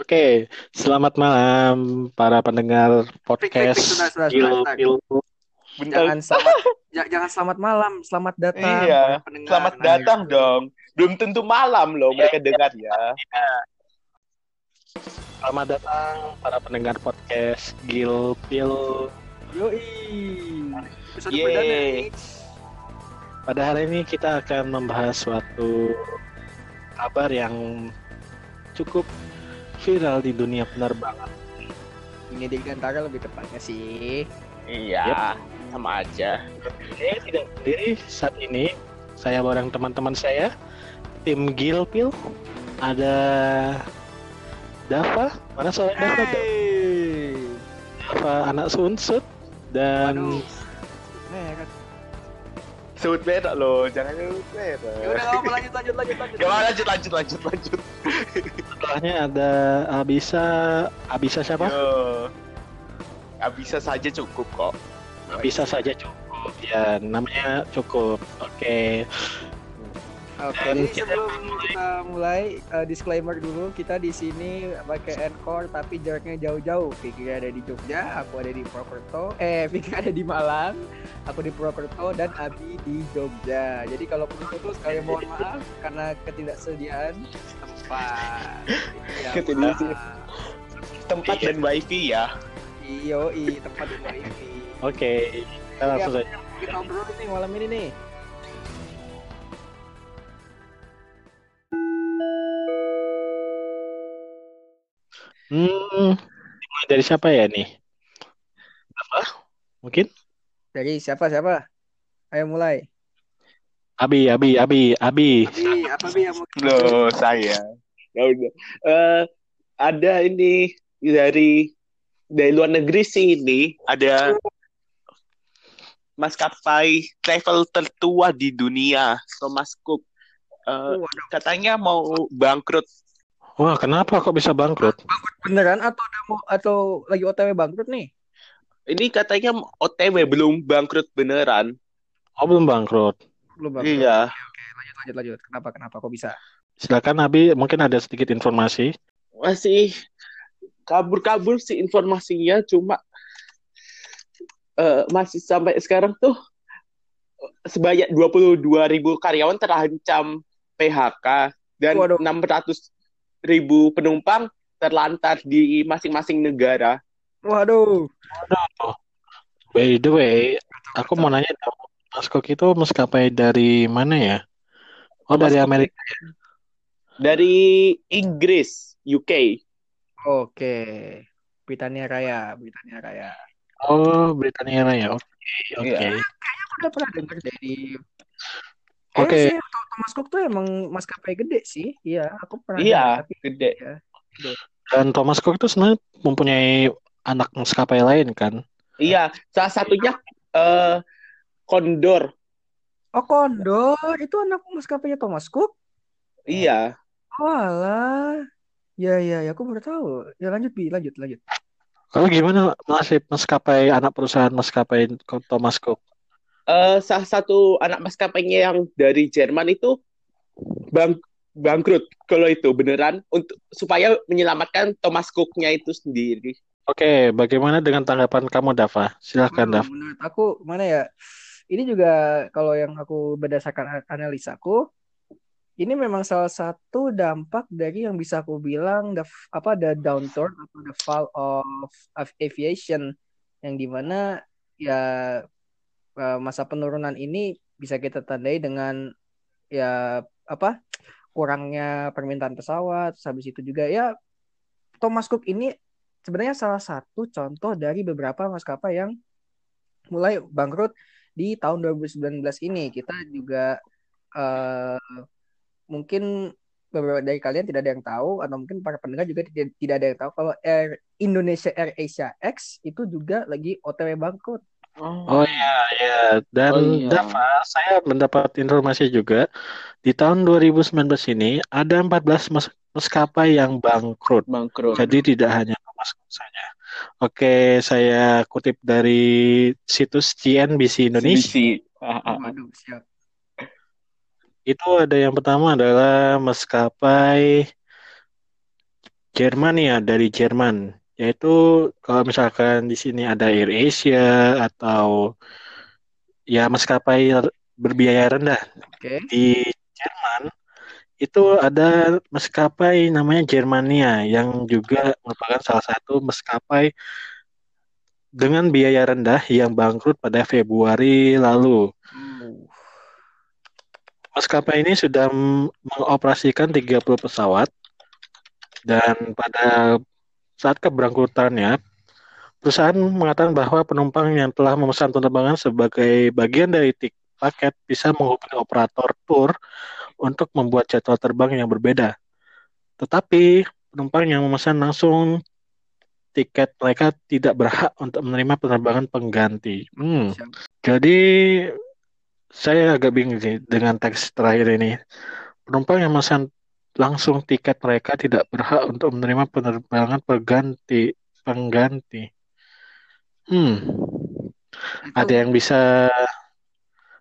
Oke, selamat malam para pendengar podcast Gil. Jangan selamat, jangan selamat malam, selamat datang. Iya, selamat datang dong. Belum tentu malam loh mereka dengar ya. Selamat datang para pendengar podcast Gil Pil. Yoi. Episode Yeay. Pada hari ini kita akan membahas suatu kabar yang cukup viral di dunia penerbangan. Ini di Gantara lebih tepatnya sih. Iya, yep. sama aja. Saya tidak sendiri saat ini. Saya bareng teman-teman saya, tim Gilpil. Ada Dava, mana soalnya Dava? Hey. Dava anak Sunsut dan Waduh. Sebut merah loh, jangan sebut merah. Ya udah apa lanjut lanjut lanjut lanjut. Lanjut lanjut lanjut lanjut. Setelahnya ada Abisa, Abisa siapa? Yo. Abisa saja cukup kok. Bisa saja cukup ya, namanya cukup. Oke. Oke, jadi sebelum kita mulai uh, disclaimer dulu, kita di sini pakai Encore tapi jaraknya jauh-jauh. Fikri ada di Jogja, aku ada di Purwokerto. Eh, Fikri ada di Malang, aku di Purwokerto dan Abi di Jogja. Jadi kalau putus sekalian mohon maaf karena ketidaksediaan tempat. Ya, Ketidaksediaan. Tempat dan wifi ya. Iyo, i tempat dan wifi. Oke, kita langsung saja. Kita ngobrol nih malam ini nih. Hmm, dimulai dari siapa ya nih? Apa? Mungkin? Dari siapa siapa? Ayo mulai. Abi, Abi, Abi, Abi. Abi, apa Bi yang mau Loh, saya. Ya udah. Eh, ada ini dari dari luar negeri sih ini ada maskapai travel tertua di dunia, Thomas Cook. Eh, waduh. katanya mau bangkrut. Wah, kenapa kok bisa bangkrut? beneran atau udah mau atau lagi OTW bangkrut nih? Ini katanya OTW belum bangkrut beneran. Oh, belum bangkrut. Belum bangkrut. Iya. Oke, lanjut lanjut lanjut. Kenapa kenapa kok bisa? Silakan Abi, mungkin ada sedikit informasi. Masih kabur-kabur sih informasinya, cuma eh, masih sampai sekarang tuh sebanyak 22 ribu karyawan terancam PHK dan Waduh. 600 ribu penumpang terlantar di masing-masing negara. Waduh. By the way, aku mau nanya dong, Mas Kok itu maskapai dari mana ya? Oh, dari Amerika. Dari Inggris, UK. Oke. Britania Raya, Britania Raya. Oh, Britania Raya. Oke, oke. Iya. Aku udah pernah dengar dari Oke. Kayaknya sih Thomas Cook tuh emang maskapai gede sih. Iya, aku pernah Iya, tapi gede. ya. Dan Thomas Cook itu sebenarnya mempunyai anak maskapai lain kan? Iya, salah satunya eh Condor. Oh, Condor itu anak maskapainya Thomas Cook? Iya. Oh, alah. Ya, ya, ya, aku baru tahu. Ya lanjut, Bi, lanjut, lanjut. Kalau gimana nasib maskapai anak perusahaan maskapai Thomas Cook? Eh salah satu anak maskapainya yang dari Jerman itu bang bangkrut kalau itu beneran untuk supaya menyelamatkan Thomas Cook-nya itu sendiri. Oke, bagaimana dengan tanggapan kamu, Dava? Silahkan, Hmm, Dav. menurut aku mana ya? Ini juga kalau yang aku berdasarkan analisaku, ini memang salah satu dampak dari yang bisa aku bilang the apa the downturn atau the fall of, of aviation yang di mana ya masa penurunan ini bisa kita tandai dengan ya apa kurangnya permintaan pesawat, habis itu juga ya Thomas Cook ini sebenarnya salah satu contoh dari beberapa maskapai yang mulai bangkrut di tahun 2019 ini. Kita juga eh, mungkin beberapa dari kalian tidak ada yang tahu atau mungkin para pendengar juga tidak, tidak ada yang tahu kalau Air Indonesia Air Asia X itu juga lagi OTW bangkrut. Oh iya, iya. Dan Oh, iya. Dava, saya mendapat informasi juga di tahun 2019 ini ada 14 mas- maskapai yang bangkrut. Bangkrut. Jadi tidak hanya Cook saja. Oke, saya kutip dari situs CNBC Indonesia. CBC. Ah, ah. Waduh, siap. Itu ada yang pertama adalah maskapai Germania dari Jerman. Yaitu kalau misalkan di sini ada Air Asia atau ya maskapai berbiaya rendah Oke. di Jerman itu ada maskapai namanya Germania yang juga merupakan salah satu maskapai dengan biaya rendah yang bangkrut pada Februari lalu. Uh, Maskapai ini sudah mengoperasikan 30 pesawat dan pada saat keberangkutannya perusahaan mengatakan bahwa penumpang yang telah memesan penerbangan sebagai bagian dari tik paket bisa menghubungi operator tour untuk membuat jadwal terbang yang berbeda. Tetapi penumpang yang memesan langsung tiket mereka tidak berhak untuk menerima penerbangan pengganti. Hmm. Jadi saya agak bingung sih dengan teks terakhir ini. Penumpang yang memesan langsung tiket mereka tidak berhak untuk menerima penerbangan pengganti. Pengganti. Hmm. Ada yang bisa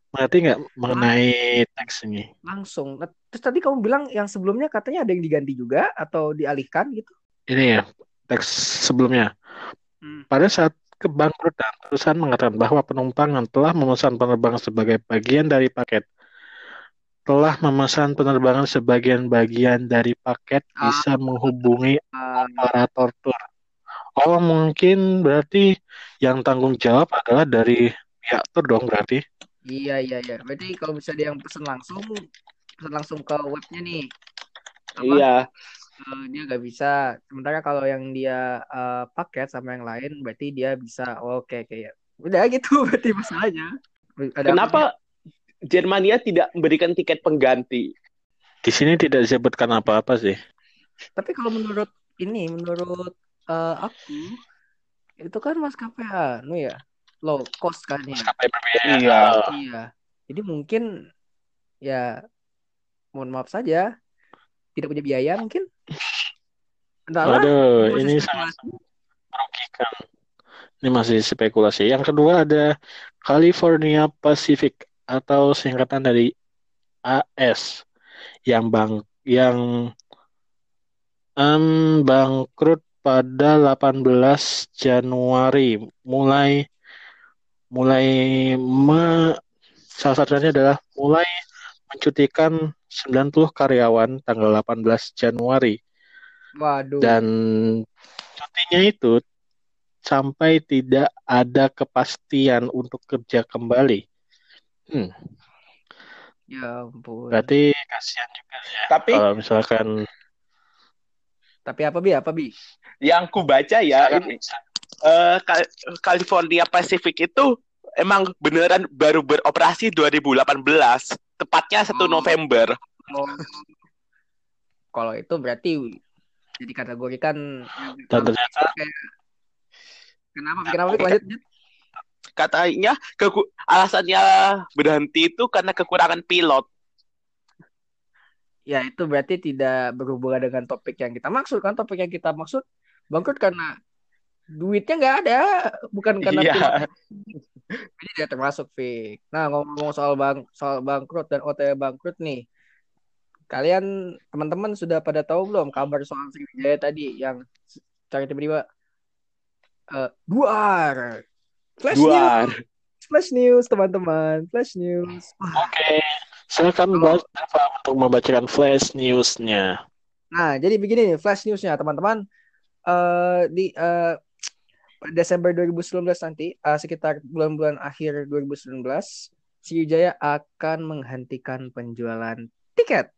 mengerti nggak mengenai teks ini? langsung. Nah, terus tadi kamu bilang yang sebelumnya katanya ada yang diganti juga atau dialihkan gitu? Ini ya teks sebelumnya. Hmm. Pada saat kebangkrutan, perusahaan mengatakan bahwa penumpang yang telah memesan penerbangan sebagai bagian dari paket telah memesan penerbangan sebagian bagian dari paket Ah. bisa menghubungi operator tour. Oh, mungkin berarti yang tanggung jawab adalah dari pihak tour dong berarti. iya iya iya. Berarti kalau bisa dia yang pesen langsung, pesen langsung ke webnya nih. Apa? Iya. eh, dia nggak bisa. Sementara kalau yang dia eh, paket sama yang lain, berarti dia bisa. Oke kayak udah gitu berarti masalahnya. Ada apa Kenapa Jermania tidak memberikan tiket pengganti? Di sini tidak disebutkan apa-apa sih. Tapi kalau menurut ini, menurut eh, aku itu kan maskapai anu ya, low cost kan ya. Maskapai berbiaya. Iya. Iya. Jadi mungkin ya mohon maaf saja tidak punya biaya mungkin. Entahlah. Masih ini spekulasi. sangat merugikan. Ini masih spekulasi. Yang kedua ada California Pacific atau singkatan dari AS yang bang yang em, bangkrut pada 18 Januari. Mulai mulai me, salah satunya adalah mulai mencutikan 90 karyawan tanggal 18 Januari Waduh. dan cutinya itu sampai tidak ada kepastian untuk kerja kembali. Hmm, Ya ampun. berarti kasihan juga ya Tapi kalau misalkan Tapi apa bi? Apa bi? yang ku baca ya ini eh, Cal- California Pacific itu emang beneran baru beroperasi 2018, tepatnya 1 Oh. November. Oh. Kalau itu berarti jadi kategorikan dan ternyata kenapa? Kenapa? Bi? Lanjut, lanjut. Katanya keku- alasannya berhenti itu karena kekurangan pilot. Ya itu berarti tidak berhubungan dengan topik yang kita maksud kan? Topik yang kita maksud bangkrut karena duitnya nggak ada, bukan karena Iya. pilot. Jadi tidak termasuk Fik. Nah ngomong soal bang soal bangkrut dan OTW bangkrut nih, kalian teman-teman sudah pada tahu belum kabar soal Sriwijaya tadi yang cari tiba-tiba eh duar, flash news, Duar. flash news teman-teman, flash news. Oke silakan Kalau- Mbak Eva untuk membacakan flash newsnya. Nah, jadi begini nih flash newsnya teman-teman. Eh di eh, Desember 2019 nanti, eh, sekitar bulan-bulan akhir 2019, Sriwijaya akan menghentikan penjualan tiket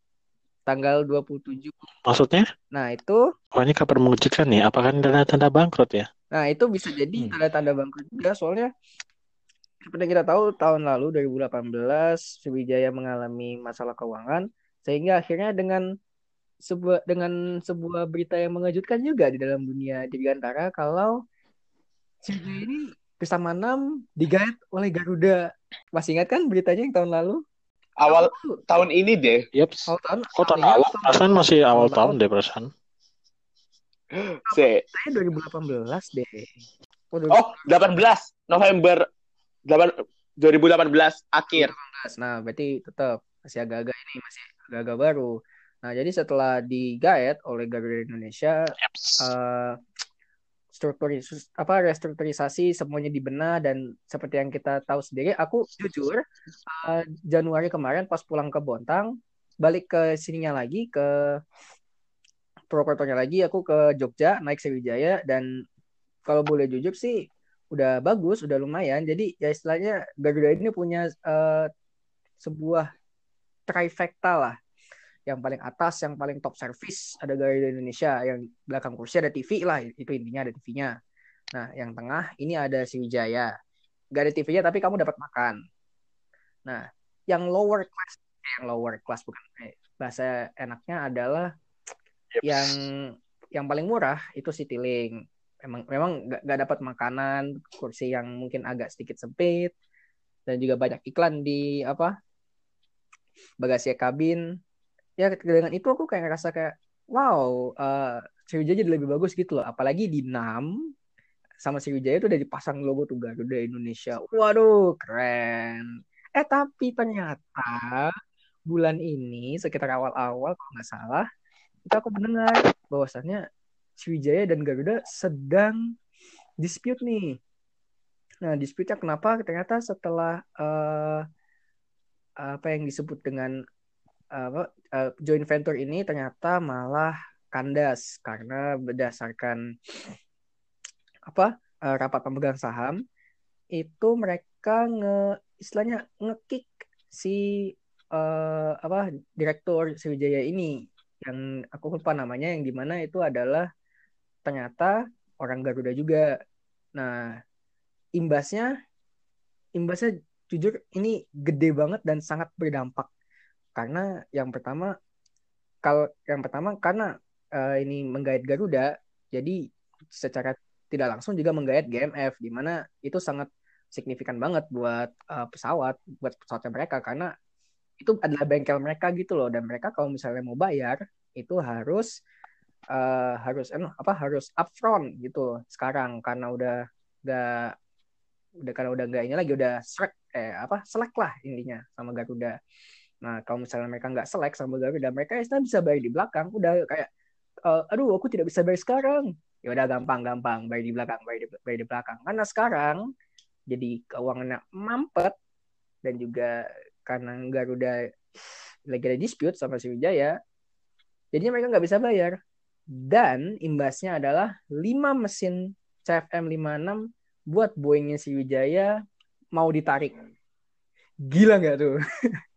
tanggal 27. Maksudnya? Nah, itu Oh ini kabar mengejutkan nih. Apakah ini tanda-tanda bangkrut ya? Nah itu bisa jadi Hmm. tanda-tanda bangkrut juga soalnya seperti yang kita tahu tahun lalu 2018 Sriwijaya mengalami masalah keuangan sehingga akhirnya dengan sebuah dengan sebuah berita yang mengejutkan juga di dalam dunia dirgantara kalau Sriwijaya ini bersama enam digait oleh Garuda. Masih ingat kan beritanya yang tahun lalu? Awal Tahun tahun ini deh. Yaps. Awal tahun. Kok tahun awal? tahun Perasaan masih awal Tahun tahun deh perasaan. Se. Saya 2018 deh. Oh, Oh, 18 November 8 2018 akhir. 2018. Nah, berarti tetap masih agak-agak ini masih agak-agak baru. Nah, jadi setelah digaet oleh Garuda Indonesia, uh, strukturis apa restrukturisasi semuanya dibenah dan seperti yang kita tahu sendiri, aku jujur uh, Januari kemarin pas pulang ke Bontang, balik ke sininya lagi ke Purwokertonya lagi, aku ke Jogja naik Sriwijaya dan kalau boleh jujur sih udah bagus, udah lumayan. Jadi ya istilahnya Garuda ini punya uh, sebuah trifecta lah yang paling atas, yang paling top service ada Garuda Indonesia, yang belakang kursi ada TV lah, itu intinya ada TV-nya. Nah, yang tengah ini ada Sriwijaya. Gak ada TV-nya tapi kamu dapat makan. Nah, yang lower class, eh, yang lower class bukan eh, bahasa enaknya adalah yep. yang yang paling murah itu Citylink. Memang memang gak, gak dapat makanan, kursi yang mungkin agak sedikit sempit dan juga banyak iklan di apa bagasi kabin ya dengan itu aku kayak ngerasa kayak wow uh, jadi lebih bagus gitu loh apalagi di NAM sama Sriwijaya itu udah dipasang logo tuh Garuda Indonesia waduh keren eh tapi ternyata bulan ini sekitar awal-awal kalau nggak salah itu aku mendengar bahwasannya Sriwijaya dan Garuda sedang dispute nih. Nah dispute-nya kenapa? Ternyata setelah uh, apa yang disebut dengan apa uh, joint venture ini ternyata malah kandas karena berdasarkan apa uh, rapat pemegang saham itu mereka nge istilahnya ngekick si uh, apa direktur Sriwijaya ini yang aku lupa namanya yang di mana itu adalah ternyata orang Garuda juga. Nah imbasnya imbasnya jujur ini gede banget dan sangat berdampak karena yang pertama kalau yang pertama karena uh, ini menggait Garuda jadi secara tidak langsung juga menggait GMF di mana itu sangat signifikan banget buat uh, pesawat buat pesawatnya mereka karena itu adalah bengkel mereka gitu loh dan mereka kalau misalnya mau bayar itu harus uh, harus eh, apa harus upfront gitu sekarang karena udah gak udah karena udah nggak ini lagi udah selek eh apa selek lah intinya sama Garuda Nah, kalau misalnya mereka nggak selek sama Garuda, mereka ya bisa bayar di belakang. Udah kayak, uh, aduh aku tidak bisa bayar sekarang. Ya udah gampang-gampang bayar di belakang, bayar di, bayar di belakang. Karena sekarang jadi keuangannya mampet dan juga karena Garuda lagi ada dispute sama Sriwijaya, jadinya mereka nggak bisa bayar. Dan imbasnya adalah 5 mesin CFM 56 buat Boeingnya Sriwijaya mau ditarik. Gila nggak tuh?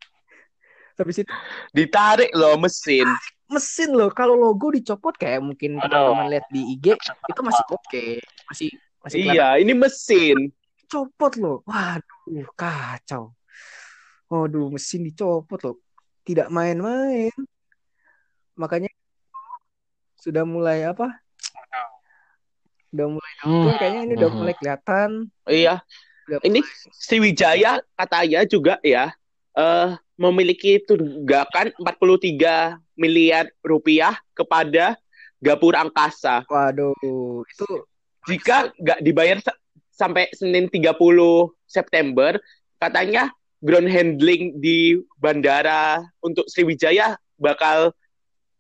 habis itu ditarik loh mesin mesin loh kalau logo dicopot kayak mungkin teman-teman lihat di IG itu masih oke okay. masih masih iya ini mesin copot loh waduh kacau waduh mesin dicopot loh tidak main-main makanya sudah mulai apa udah mulai hmm. kayaknya ini udah hmm. mulai kelihatan iya udah ini mulai... Sriwijaya katanya juga ya uh, memiliki tunggakan 43 miliar rupiah kepada Gapura Angkasa. Waduh, itu jika nggak dibayar sampai Senin 30 September, katanya ground handling di bandara untuk Sriwijaya bakal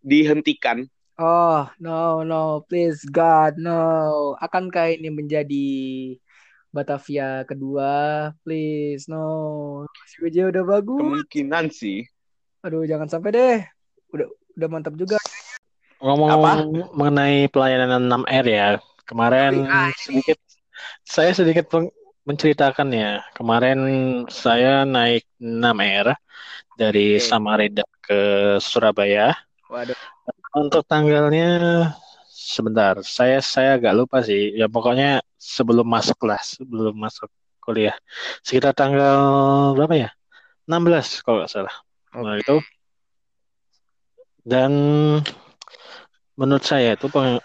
dihentikan. Oh, no, no, please God, no. Akankah ini menjadi Batavia kedua, please no. Sriwijaya udah bagus. Kemungkinan sih. Aduh, jangan sampai deh. Udah udah mantap juga. Ngomong Apa? mengenai pelayanan 6R ya. Kemarin ah, sedikit saya sedikit menceritakan ya. Kemarin saya naik 6R dari okay. Samarinda ke Surabaya. Waduh. Untuk tanggalnya sebentar, saya saya agak lupa sih. Ya pokoknya sebelum masuk kelas, sebelum masuk kuliah. Sekitar tanggal berapa ya? 16 kalau nggak salah. Okay. Nah, itu dan menurut saya itu peng,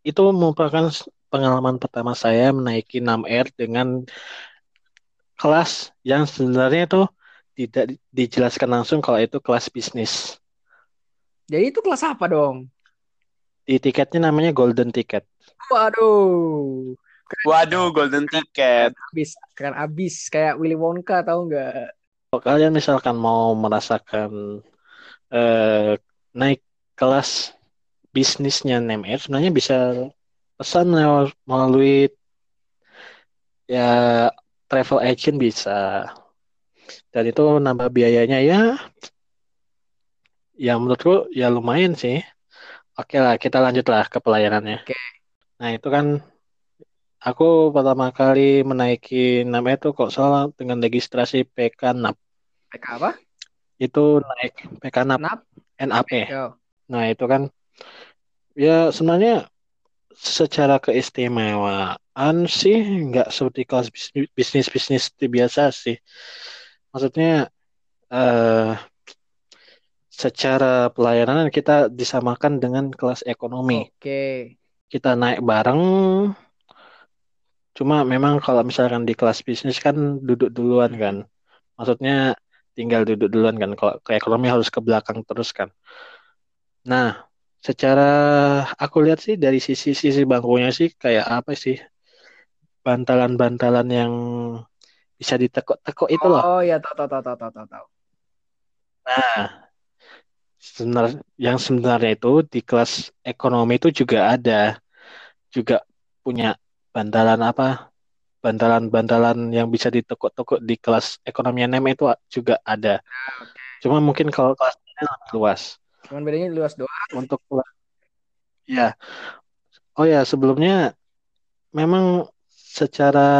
itu merupakan pengalaman pertama saya menaiki 6R dengan kelas yang sebenarnya itu tidak dijelaskan langsung kalau itu kelas bisnis. Jadi itu kelas apa dong? Di tiketnya namanya golden ticket. Waduh. Keren. Waduh, golden ticket. Abis, keren abis. Kayak Willy Wonka tahu nggak? Kalau kalian misalkan mau merasakan uh, naik kelas bisnisnya NMR sebenarnya bisa pesan lewat melalui ya travel agent bisa dan itu nambah biayanya ya ya menurutku ya lumayan sih oke lah kita lanjutlah ke pelayanannya Oke. nah itu kan aku pertama kali menaiki nama itu kok salah dengan registrasi PK NAP PK apa? itu naik PK NAP NAP? NAP Yo. nah itu kan ya sebenarnya secara keistimewaan sih nggak seperti kelas bisnis bisnis biasa sih maksudnya eh secara pelayanan kita disamakan dengan kelas ekonomi. Oke. Kita naik bareng. Cuma memang kalau misalkan di kelas bisnis kan duduk duluan kan. Maksudnya tinggal duduk duluan kan. Kalau ke ekonomi harus ke belakang terus kan. Nah, secara aku lihat sih dari sisi-sisi bangkunya sih kayak apa sih? Bantalan-bantalan yang bisa ditekuk-tekuk itu loh. Oh ya tahu tahu tahu tahu tahu tahu. Nah, sebenar yang sebenarnya itu di kelas ekonomi itu juga ada juga punya bantalan apa bantalan-bantalan yang bisa ditekuk-tekuk di kelas ekonomi NM itu juga ada cuma mungkin kalau kelasnya lebih luas Cuman bedanya luas doang. untuk ya oh ya sebelumnya memang secara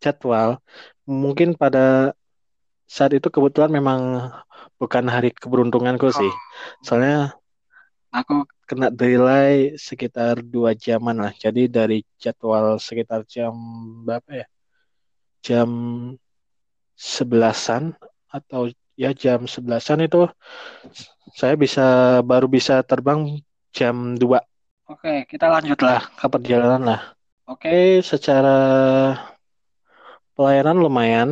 jadwal mungkin pada saat itu kebetulan memang bukan hari keberuntunganku sih. Soalnya aku kena delay sekitar dua jaman lah. Jadi dari jadwal sekitar jam berapa ya? Jam sebelasan atau ya jam sebelasan itu saya bisa baru bisa terbang jam 2. Oke, kita lanjutlah ke perjalanan lah. Oke, secara pelayanan lumayan.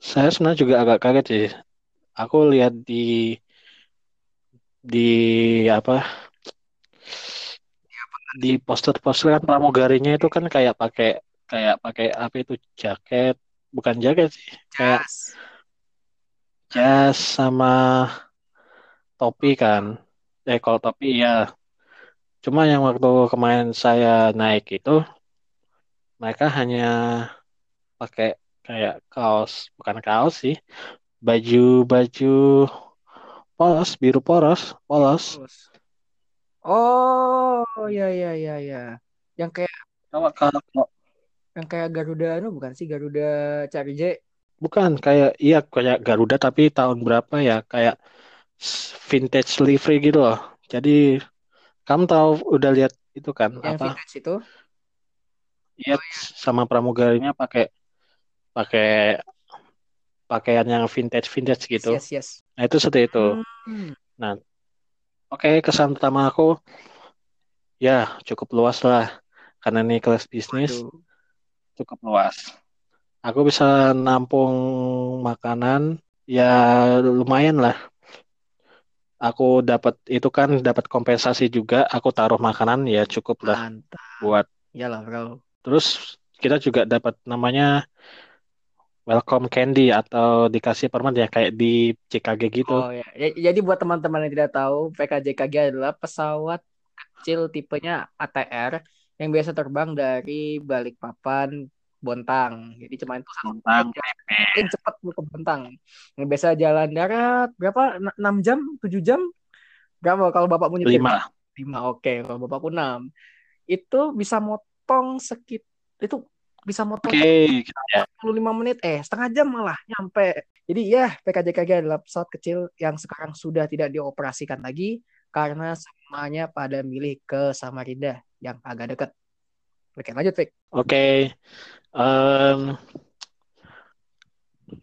Saya sebenarnya juga agak kaget sih aku lihat di di apa di poster-poster kan pramugarinya itu kan kayak pakai kayak pakai apa itu jaket bukan jaket sih kayak Jas. Jas sama topi kan eh kalau topi ya cuma yang waktu kemarin saya naik itu mereka hanya pakai kayak kaos bukan kaos sih baju baju polos biru polos polos. Oh ya ya ya ya. Yang kayak kalau kalau yang kayak Garuda anu bukan sih Garuda Cari J. bukan kayak iya kayak Garuda tapi tahun berapa ya kayak vintage livery gitu loh jadi kamu tahu udah lihat itu kan Yang apa vintage itu. iya sama pramugarinya pakai pakai pakaian yang vintage vintage gitu yes, yes. nah itu seperti itu Hmm. oke kesan pertama aku ya cukup luas lah karena ini kelas bisnis Waduh. cukup luas. Aku bisa nampung makanan ya lumayan lah. Aku dapat itu kan dapat kompensasi juga. Aku taruh makanan ya cukup lah Mantap. buat. Iyalah, bro. Terus kita juga dapat namanya welcome candy atau dikasih permen ya kayak di CKG gitu. Oh ya. Ya- Jadi buat teman-teman yang tidak tahu, PKJKG adalah pesawat kecil tipenya ATR yang biasa terbang dari Balikpapan Bontang. Jadi cuma itu satu Bontang, paling cepat lu ke Bontang. Yang biasa jalan darat berapa? 6 jam, 7 jam? Berapa kalau bapakmu nyetir? Lima. 5. Oke, kalau bapakku 6. Itu bisa motong sekit itu bisa motong Oke, kita ya. 45 menit eh setengah jam malah nyampe. Jadi ya PKJKG adalah pesawat kecil yang sekarang sudah tidak dioperasikan lagi karena semuanya pada milih ke Samarinda yang agak dekat. Oke lanjut Fik. Oke. Em,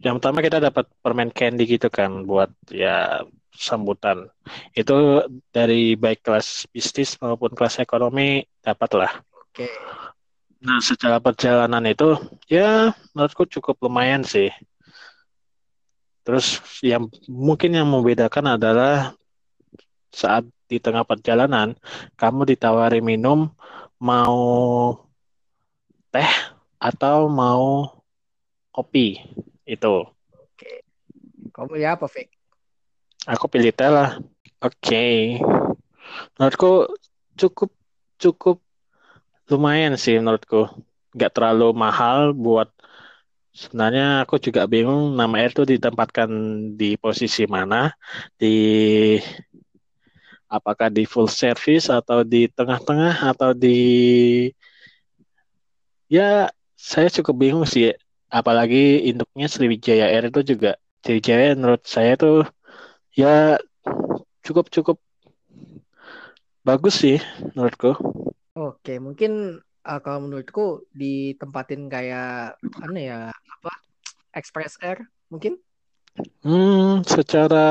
yang pertama kita dapat permen candy gitu kan buat ya sambutan. Itu dari baik kelas bisnis maupun kelas ekonomi dapat lah. Oke. Nah, secara perjalanan itu ya menurutku cukup lumayan sih. Terus yang mungkin yang membedakan adalah saat di tengah perjalanan kamu ditawari minum mau teh atau mau kopi itu. Kamu ya apa Fik? Aku pilih teh lah. Oke. Menurutku cukup cukup lumayan sih menurutku. Nggak terlalu mahal buat sebenarnya aku juga bingung nama Air itu ditempatkan di posisi mana di apakah di full service atau di tengah-tengah atau di ya saya cukup bingung sih. Apalagi induknya Sriwijaya Air itu juga Sriwijaya menurut saya tuh ya cukup cukup bagus sih menurutku. Oke, mungkin uh, kalau menurutku ditempatin kayak mana ya apa Express Air mungkin? Hmm secara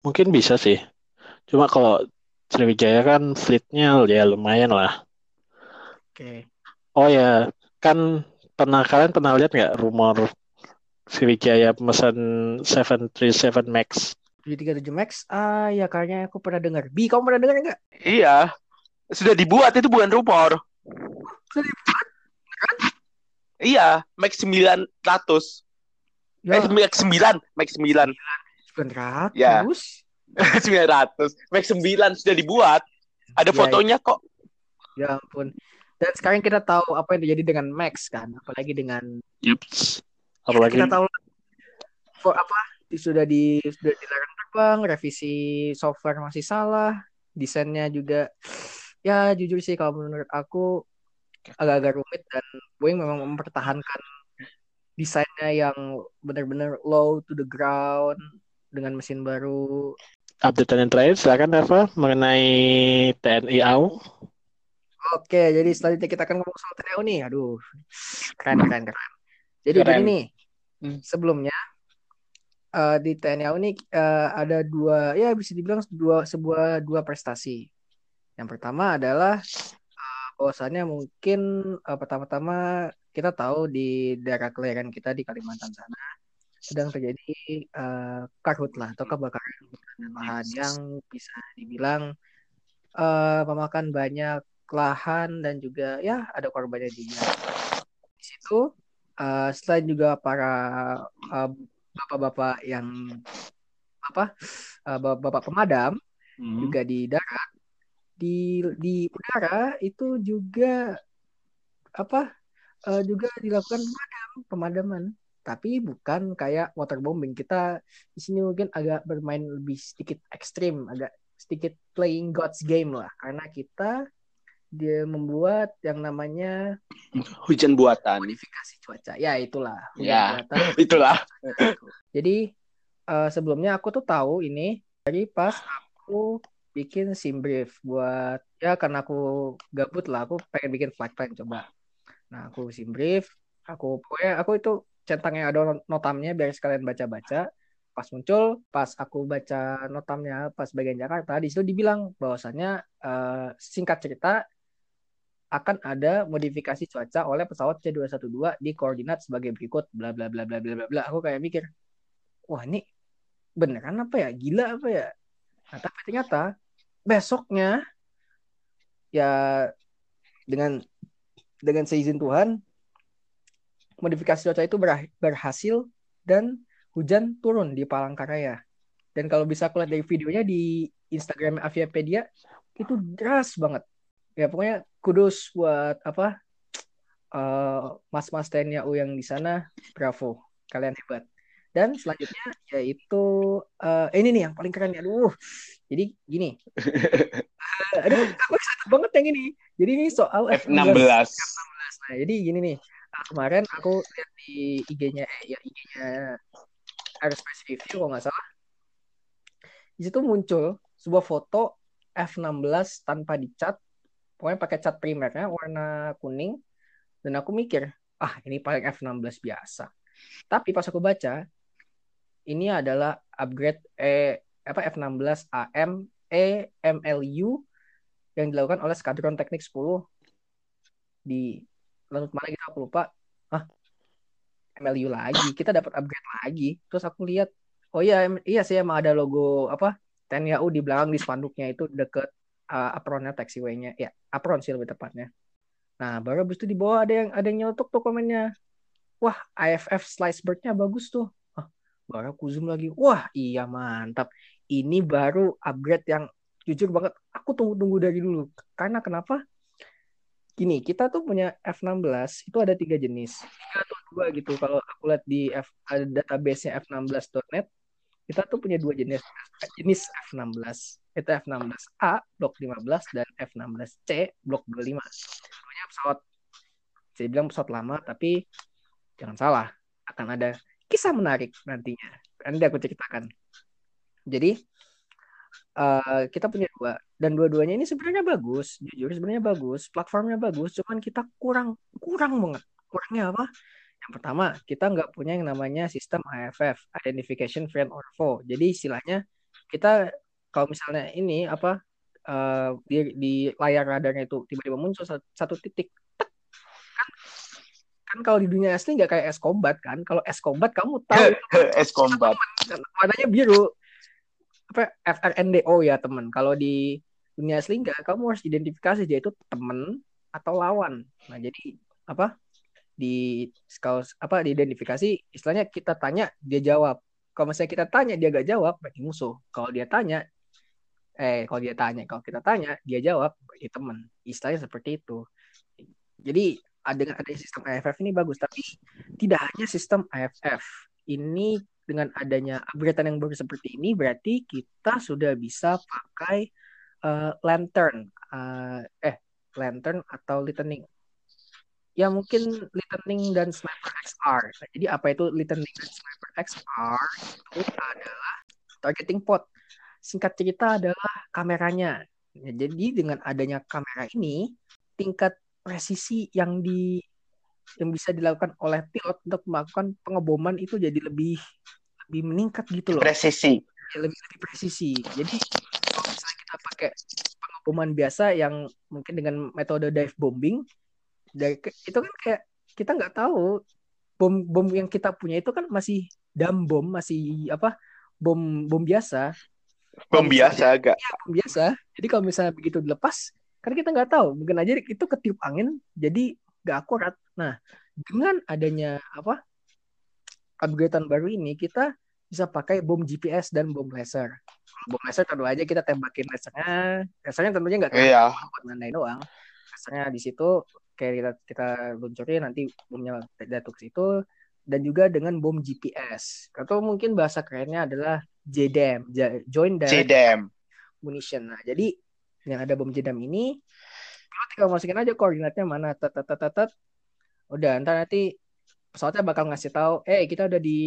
mungkin bisa sih cuma kalau Sriwijaya kan fleetnya ya lumayan lah. Oke. Oh ya kan pernah kalian pernah lihat nggak rumor Sriwijaya pemesan 737 Max? 737 Max? Ah ya kayaknya aku pernah dengar. Bi kamu pernah dengar nggak? Iya. Sudah dibuat itu bukan rumor. Iya, Max 900. ya. Eh, Max 9, Max 9. 900 Ya. 900. Max 9 sudah dibuat. Ada Ya, fotonya kok. ya ampun dan sekarang kita tahu apa yang terjadi dengan Max kan apalagi dengan Yups. apalagi kita tahu for apa sudah di sudah dilarang terbang revisi software masih salah desainnya juga ya jujur sih kalau menurut aku agak-agak rumit dan Boeing memang mempertahankan desainnya yang benar-benar low to the ground dengan mesin baru update yang terakhir silakan Eva mengenai TNI AU Oke, jadi selanjutnya kita akan ngomong soal TNI nih. Aduh, keren, keren, keren. Jadi Keren. gini nih, Hmm. sebelumnya eh, di TNI ini eh, ada dua, ya bisa dibilang dua sebuah dua prestasi. Yang pertama adalah eh, bahwasannya mungkin eh, pertama-tama kita tahu di daerah kelahiran kita di Kalimantan sana sedang terjadi eh, karhutlah atau kebakaran dan lahan yang bisa dibilang eh, memakan banyak lahan dan juga ya ada korbannya juga. Di situ eh, selain juga para eh, bapak-bapak yang apa eh, bapak-bapak pemadam Hmm. juga di darat di di udara itu juga apa eh, juga dilakukan pemadam pemadaman tapi bukan kayak waterbombing kita di sini mungkin agak bermain lebih sedikit ekstrim agak sedikit playing God's game lah karena kita dia membuat yang namanya Hujan buatan. modifikasi cuaca ya itulah hujan Ya. buatan. Itulah. Jadi eh, sebelumnya aku tuh tahu ini dari pas aku bikin sim brief buat ya karena aku gabut lah aku pengen bikin flight plan coba. Nah aku sim brief, aku pokoknya aku itu centangnya ada not- notamnya biar sekalian baca-baca. Pas muncul, pas aku baca notamnya pas bagian Jakarta di situ dibilang bahwasannya eh, singkat cerita akan ada modifikasi cuaca oleh pesawat C212 di koordinat sebagai berikut bla bla bla bla bla bla bla. Aku kayak mikir, wah ini beneran apa ya? Gila apa ya? Nah, tapi ternyata besoknya ya dengan dengan seizin Tuhan modifikasi cuaca itu berhasil dan hujan turun di Palangkaraya. Dan kalau bisa aku lihat dari videonya di Instagram Aviapedia itu deras banget. Ya pokoknya kudus buat apa eh, mas-mas TNI AU yang di sana, bravo, kalian hebat. Dan selanjutnya yaitu eh, ini nih yang paling keren nih. Aduh. Jadi gini. Eh, aduh, aku excited banget yang ini. Jadi ini soal F16. Nah, jadi gini nih. Kemarin aku lihat di IG-nya eh, ya IG-nya Aerospace Review kalau nggak salah. Di situ muncul sebuah foto F16 tanpa dicat. Pokoknya pakai cat primernya warna kuning. Dan aku mikir, ah ini paling F16 biasa. Tapi pas aku baca, ini adalah upgrade eh, apa F16 AM E MLU yang dilakukan oleh Skadron Teknik 10 di lanut mana gitu aku lupa. Hah? MLU lagi. Kita dapat upgrade lagi. Terus aku lihat, oh iya iya sih emang ada logo apa TNI AU di belakang di spanduknya itu deket uh, apronnya taxiway-nya. Ya, apron sih lebih tepatnya. Nah, baru habis itu di bawah ada yang ada yang nyelotok tuh komennya. Wah, AFF slice bird-nya bagus tuh. Hah, baru aku zoom lagi. Wah, iya mantap. ini baru upgrade yang jujur banget aku tunggu-tunggu dari dulu. Karena kenapa? Gini, kita tuh punya F16 itu ada tiga jenis. Tiga atau dua gitu. Kalau aku lihat di F, ada database-nya F16.net, kita tuh punya dua jenis jenis F16. Itu F16A blok 15 dan F16C blok 25. Semuanya pesawat saya bilang pesawat lama tapi jangan salah akan ada kisah menarik nantinya. Nanti aku ceritakan. Jadi uh, kita punya dua dan dua-duanya ini sebenarnya bagus, jujur sebenarnya bagus, platformnya bagus, cuman kita kurang kurang banget. Kurangnya apa? Yang pertama, kita nggak punya yang namanya sistem IFF, Identification Friend or Foe. Jadi istilahnya kita kalau misalnya ini apa uh, di, di layar radarnya itu tiba-tiba muncul satu, satu titik kan kalau di dunia asli nggak kayak es combat kan kalau es combat kamu tahu es combat warnanya biru apa FRNDO ya teman. Kalau di dunia asli nggak kamu harus identifikasi dia itu teman atau lawan. Nah jadi apa di kalau apa diidentifikasi istilahnya kita tanya dia jawab. Kalau misalnya kita tanya dia gak jawab berarti musuh. Kalau dia tanya eh kalau dia tanya kalau kita tanya dia jawab berarti teman. Istilahnya seperti itu. Jadi dengan adanya sistem AFF ini bagus, tapi tidak hanya sistem AFF. Ini dengan adanya upgradean yang baru seperti ini berarti kita sudah bisa pakai uh, lantern, uh, eh lantern atau lightning. Ya mungkin lightning dan sniper XR. Jadi apa itu lightning dan sniper XR? Itu adalah targeting pot. Singkat cerita adalah kameranya. Ya, jadi dengan adanya kamera ini, tingkat presisi yang di yang bisa dilakukan oleh pilot untuk melakukan pengeboman itu jadi lebih lebih meningkat gitu loh. Presisi. Ya, lebih lebih presisi. Jadi kalau misalnya kita pakai pengeboman biasa yang mungkin dengan metode dive bombing, itu kan kayak kita nggak tahu bom bom yang kita punya itu kan masih dam bom, masih apa bom bom biasa. Bom biasa agak. Iya, bom biasa. Jadi kalau misalnya begitu dilepas, karena kita nggak tahu mungkin aja itu ketiup angin jadi nggak akurat nah dengan adanya apa upgradean baru ini kita bisa pakai bom GPS dan bom laser. Bom laser tentu aja kita tembakin lasernya. Lasernya tentunya nggak iya. buat nandai doang. Lasernya di situ kayak kita kita luncurin nanti bomnya jatuh ke situ. Dan juga dengan bom GPS atau mungkin bahasa kerennya adalah JDAM Joint Direct JDAM Munition nah jadi yang ada bom jedam ini lo tinggal masukin aja koordinatnya mana tet tet tet tet. Udah ntar nanti pesawatnya bakal ngasih tahu eh kita udah di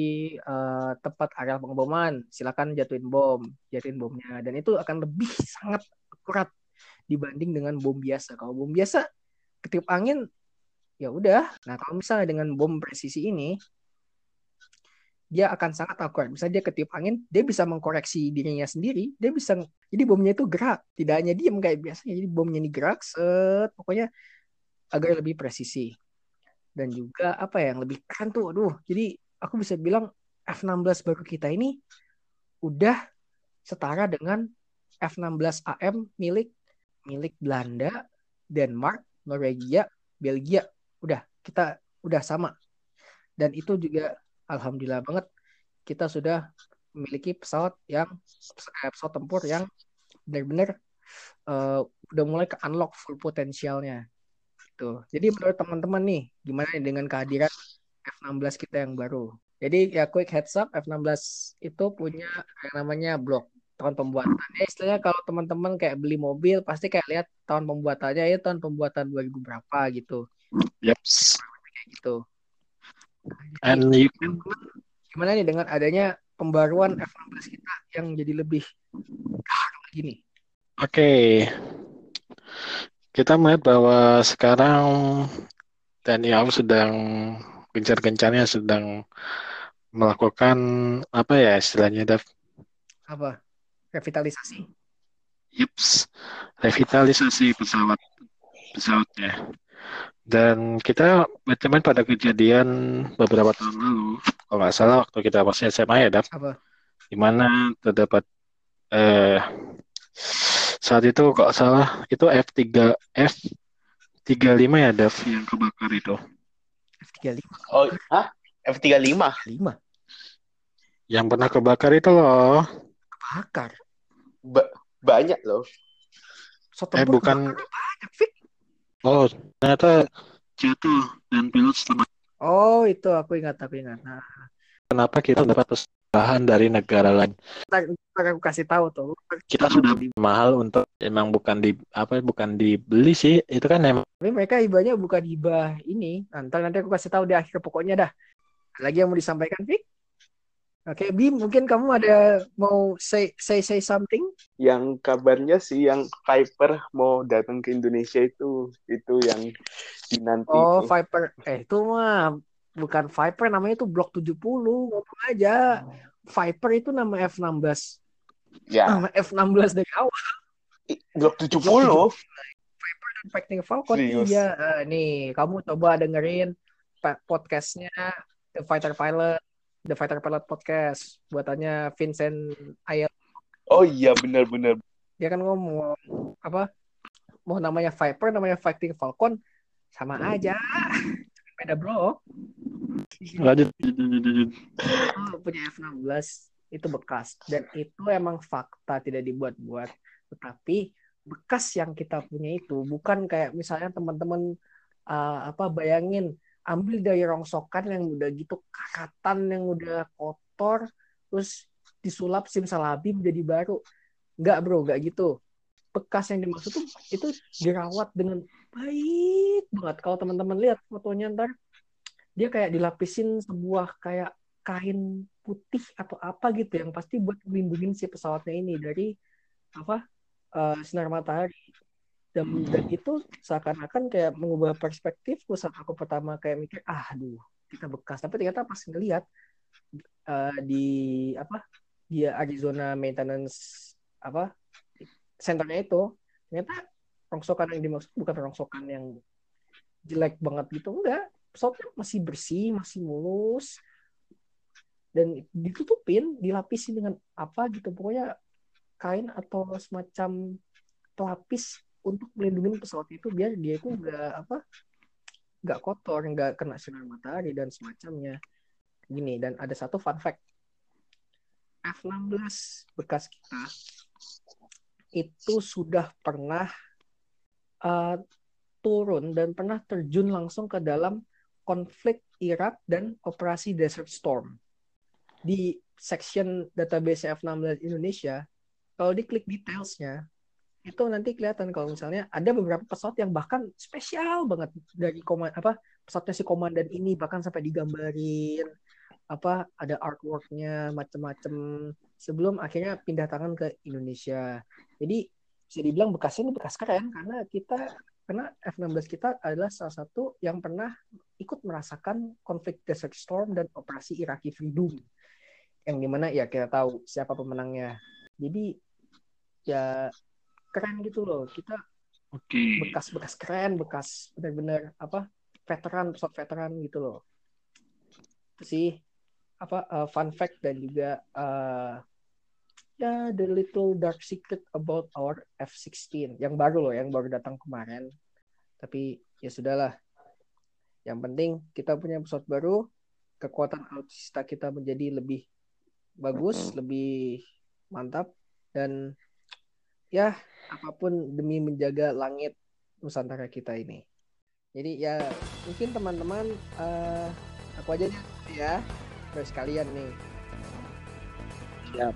uh, tempat area pengeboman silakan jatuhin bom jatuhin bomnya dan itu akan lebih sangat akurat dibanding dengan bom biasa kalau bom biasa ketiup angin ya udah nah kalau misalnya dengan bom presisi ini dia akan sangat akurat. Misalnya dia ketiup angin, dia bisa mengkoreksi dirinya sendiri. Dia bisa, jadi bomnya itu gerak. Tidak hanya diem kayak biasanya. Jadi bomnya ini gerak, set, pokoknya agar lebih presisi. Dan juga apa ya, yang lebih keren tuh, aduh. Jadi aku bisa bilang F-16 baru kita ini udah setara dengan F-16 AM milik milik Belanda, Denmark, Norwegia, Belgia. Udah, kita udah sama. Dan itu juga alhamdulillah banget kita sudah memiliki pesawat yang pesawat tempur yang benar-benar uh, udah mulai ke unlock full potensialnya gitu. Jadi menurut teman-teman nih gimana nih dengan kehadiran F16 kita yang baru? Jadi ya quick heads up F16 itu punya yang namanya blok tahun pembuatan. Ya istilahnya kalau teman-teman kayak beli mobil pasti kayak lihat tahun pembuatannya ya tahun pembuatan 2000 berapa gitu. Yep. Kayak gitu. And you gimana nih dengan adanya pembaruan F16 kita yang jadi lebih lagi nih? Oke. Okay. Kita melihat bahwa sekarang TNI AU sedang gencar-gencarnya sedang melakukan apa ya istilahnya Dav? Apa? Revitalisasi. Yups. Revitalisasi pesawat pesawatnya. Dan kita berteman pada kejadian beberapa tahun lalu, kalau nggak salah waktu kita masih SMA ya, Dap. Apa? Di mana terdapat eh, saat itu kok salah itu F3 F35 ya, Dav, yang kebakar itu. F35. Oh, ah? F35? 5. Yang pernah kebakar itu loh. bakar. Ba- banyak loh. Soto Eh, bukan- banyak. Oh, ternyata jatuh dan pilot selamat. Oh, itu aku ingat, aku ingat. Nah, Kenapa kita dapat bahan dari negara lain? ntar aku kasih tahu tuh. Kita sudah mahal untuk emang bukan di apa bukan dibeli sih. Itu kan emang Tapi mereka hibahnya bukan hibah ini. Ntar nanti aku kasih tahu di akhir pokoknya dah. Lagi yang mau disampaikan, Fik? Oke, Bim, mungkin kamu ada mau say say say something? Yang kabarnya sih yang Viper mau datang ke Indonesia itu itu yang dinanti. Oh. Viper. Eh, itu mah bukan Viper, namanya itu Block 70. Ngomong aja. Viper itu nama F16. ya, Nama F16 dari awal. Blok 70. Fighting Falcon. Serius? Iya. Eh, nih, kamu coba dengerin podcastnya The Fighter Pilot. The Fighter Pilot Podcast. Buatannya Vincent Ayel. Oh iya benar-benar. Dia kan ngomong, apa, mau namanya Viper, namanya Fighting Falcon. Sama aja. Beda bro. lanjut. Oh, punya F16 itu bekas dan itu emang fakta tidak dibuat-buat tetapi bekas yang kita punya itu bukan kayak misalnya teman-teman uh, apa bayangin ambil dari rongsokan yang udah gitu kakatan yang udah kotor terus disulap simsalabim jadi baru nggak bro nggak gitu bekas yang dimaksud tuh itu dirawat dengan baik banget. Kalau teman-teman lihat fotonya ntar dia kayak dilapisin sebuah kayak kain putih atau apa gitu yang pasti buat melindungi si pesawatnya ini dari apa eh, sinar matahari. Dan, dan itu seakan-akan kayak mengubah perspektifku saat aku pertama kayak mikir ah aduh kita bekas. Tapi ternyata pas ngelihat eh, di apa di Arizona maintenance apa centernya itu ternyata rongsokan yang dimaksud bukan rongsokan yang jelek banget gitu enggak. Pesawatnya masih bersih masih mulus dan ditutupin dilapisi dengan apa gitu. Pokoknya kain atau semacam pelapis untuk melindungi pesawat itu biar dia itu nggak apa nggak kotor nggak kena sinar matahari dan semacamnya. Gini dan ada satu fun fact. F16 bekas kita itu sudah pernah uh, turun dan pernah terjun langsung ke dalam konflik Irak dan operasi Desert Storm di section database F16 Indonesia. Kalau diklik detailsnya itu nanti kelihatan kalau misalnya ada beberapa pesawat yang bahkan spesial banget dari koman apa pesawatnya si komandan ini bahkan sampai digambarin apa ada artworknya macam-macam sebelum akhirnya pindah tangan ke Indonesia. Jadi bisa dibilang bekasnya ini bekas keren karena kita karena F16 kita adalah salah satu yang pernah ikut merasakan konflik Desert Storm dan operasi Iraqi Freedom yang di mana ya kita tahu siapa pemenangnya. Jadi ya keren gitu loh. Kita bekas-bekas keren bekas benar-benar apa veteran pesawat veteran gitu loh. Itu sih apa uh, fun fact dan juga uh, ya the little dark secret about our F16 yang baru loh yang baru datang kemarin tapi ya sudahlah yang penting kita punya pesawat baru kekuatan alutsista kita menjadi lebih bagus lebih mantap dan ya apa pun demi menjaga langit Nusantara kita ini. Jadi ya mungkin teman-teman eh, aku aja nih ya terus kalian nih. Siap.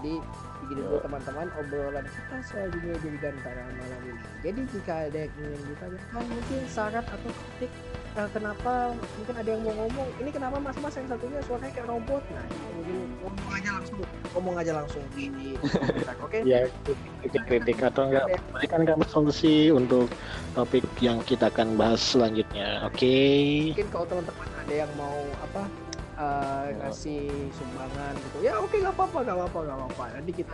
Jadi begini dulu teman-teman obrolan kita soal dunia dirgantara malam ini. Jadi jika ada yang ingin ditanyakan mungkin syarat atau kritik eh, kenapa mungkin ada yang mau ngomong ini kenapa mas-mas yang satunya suaranya kayak robot nah mungkin ngomong aja langsung ngomong aja langsung di oke Ya, kritik-kritik atau enggak berikan kami solusi untuk topik yang kita akan bahas selanjutnya. Oke. mungkin kalau teman-teman ada yang mau apa eh, ngasih sumbangan gitu. Ya oke nggak apa-apa nggak apa-apa nggak apa-apa. Nanti kita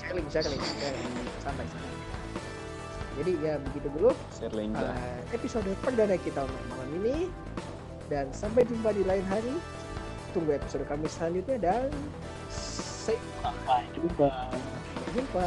sharing sharing sharing santai santai. Jadi ya begitu dulu eh, episode perdana kita untuk malam ini. Dan sampai jumpa di lain hari. Tunggu episode kami selanjutnya dan sampai Sampai jumpa. jumpa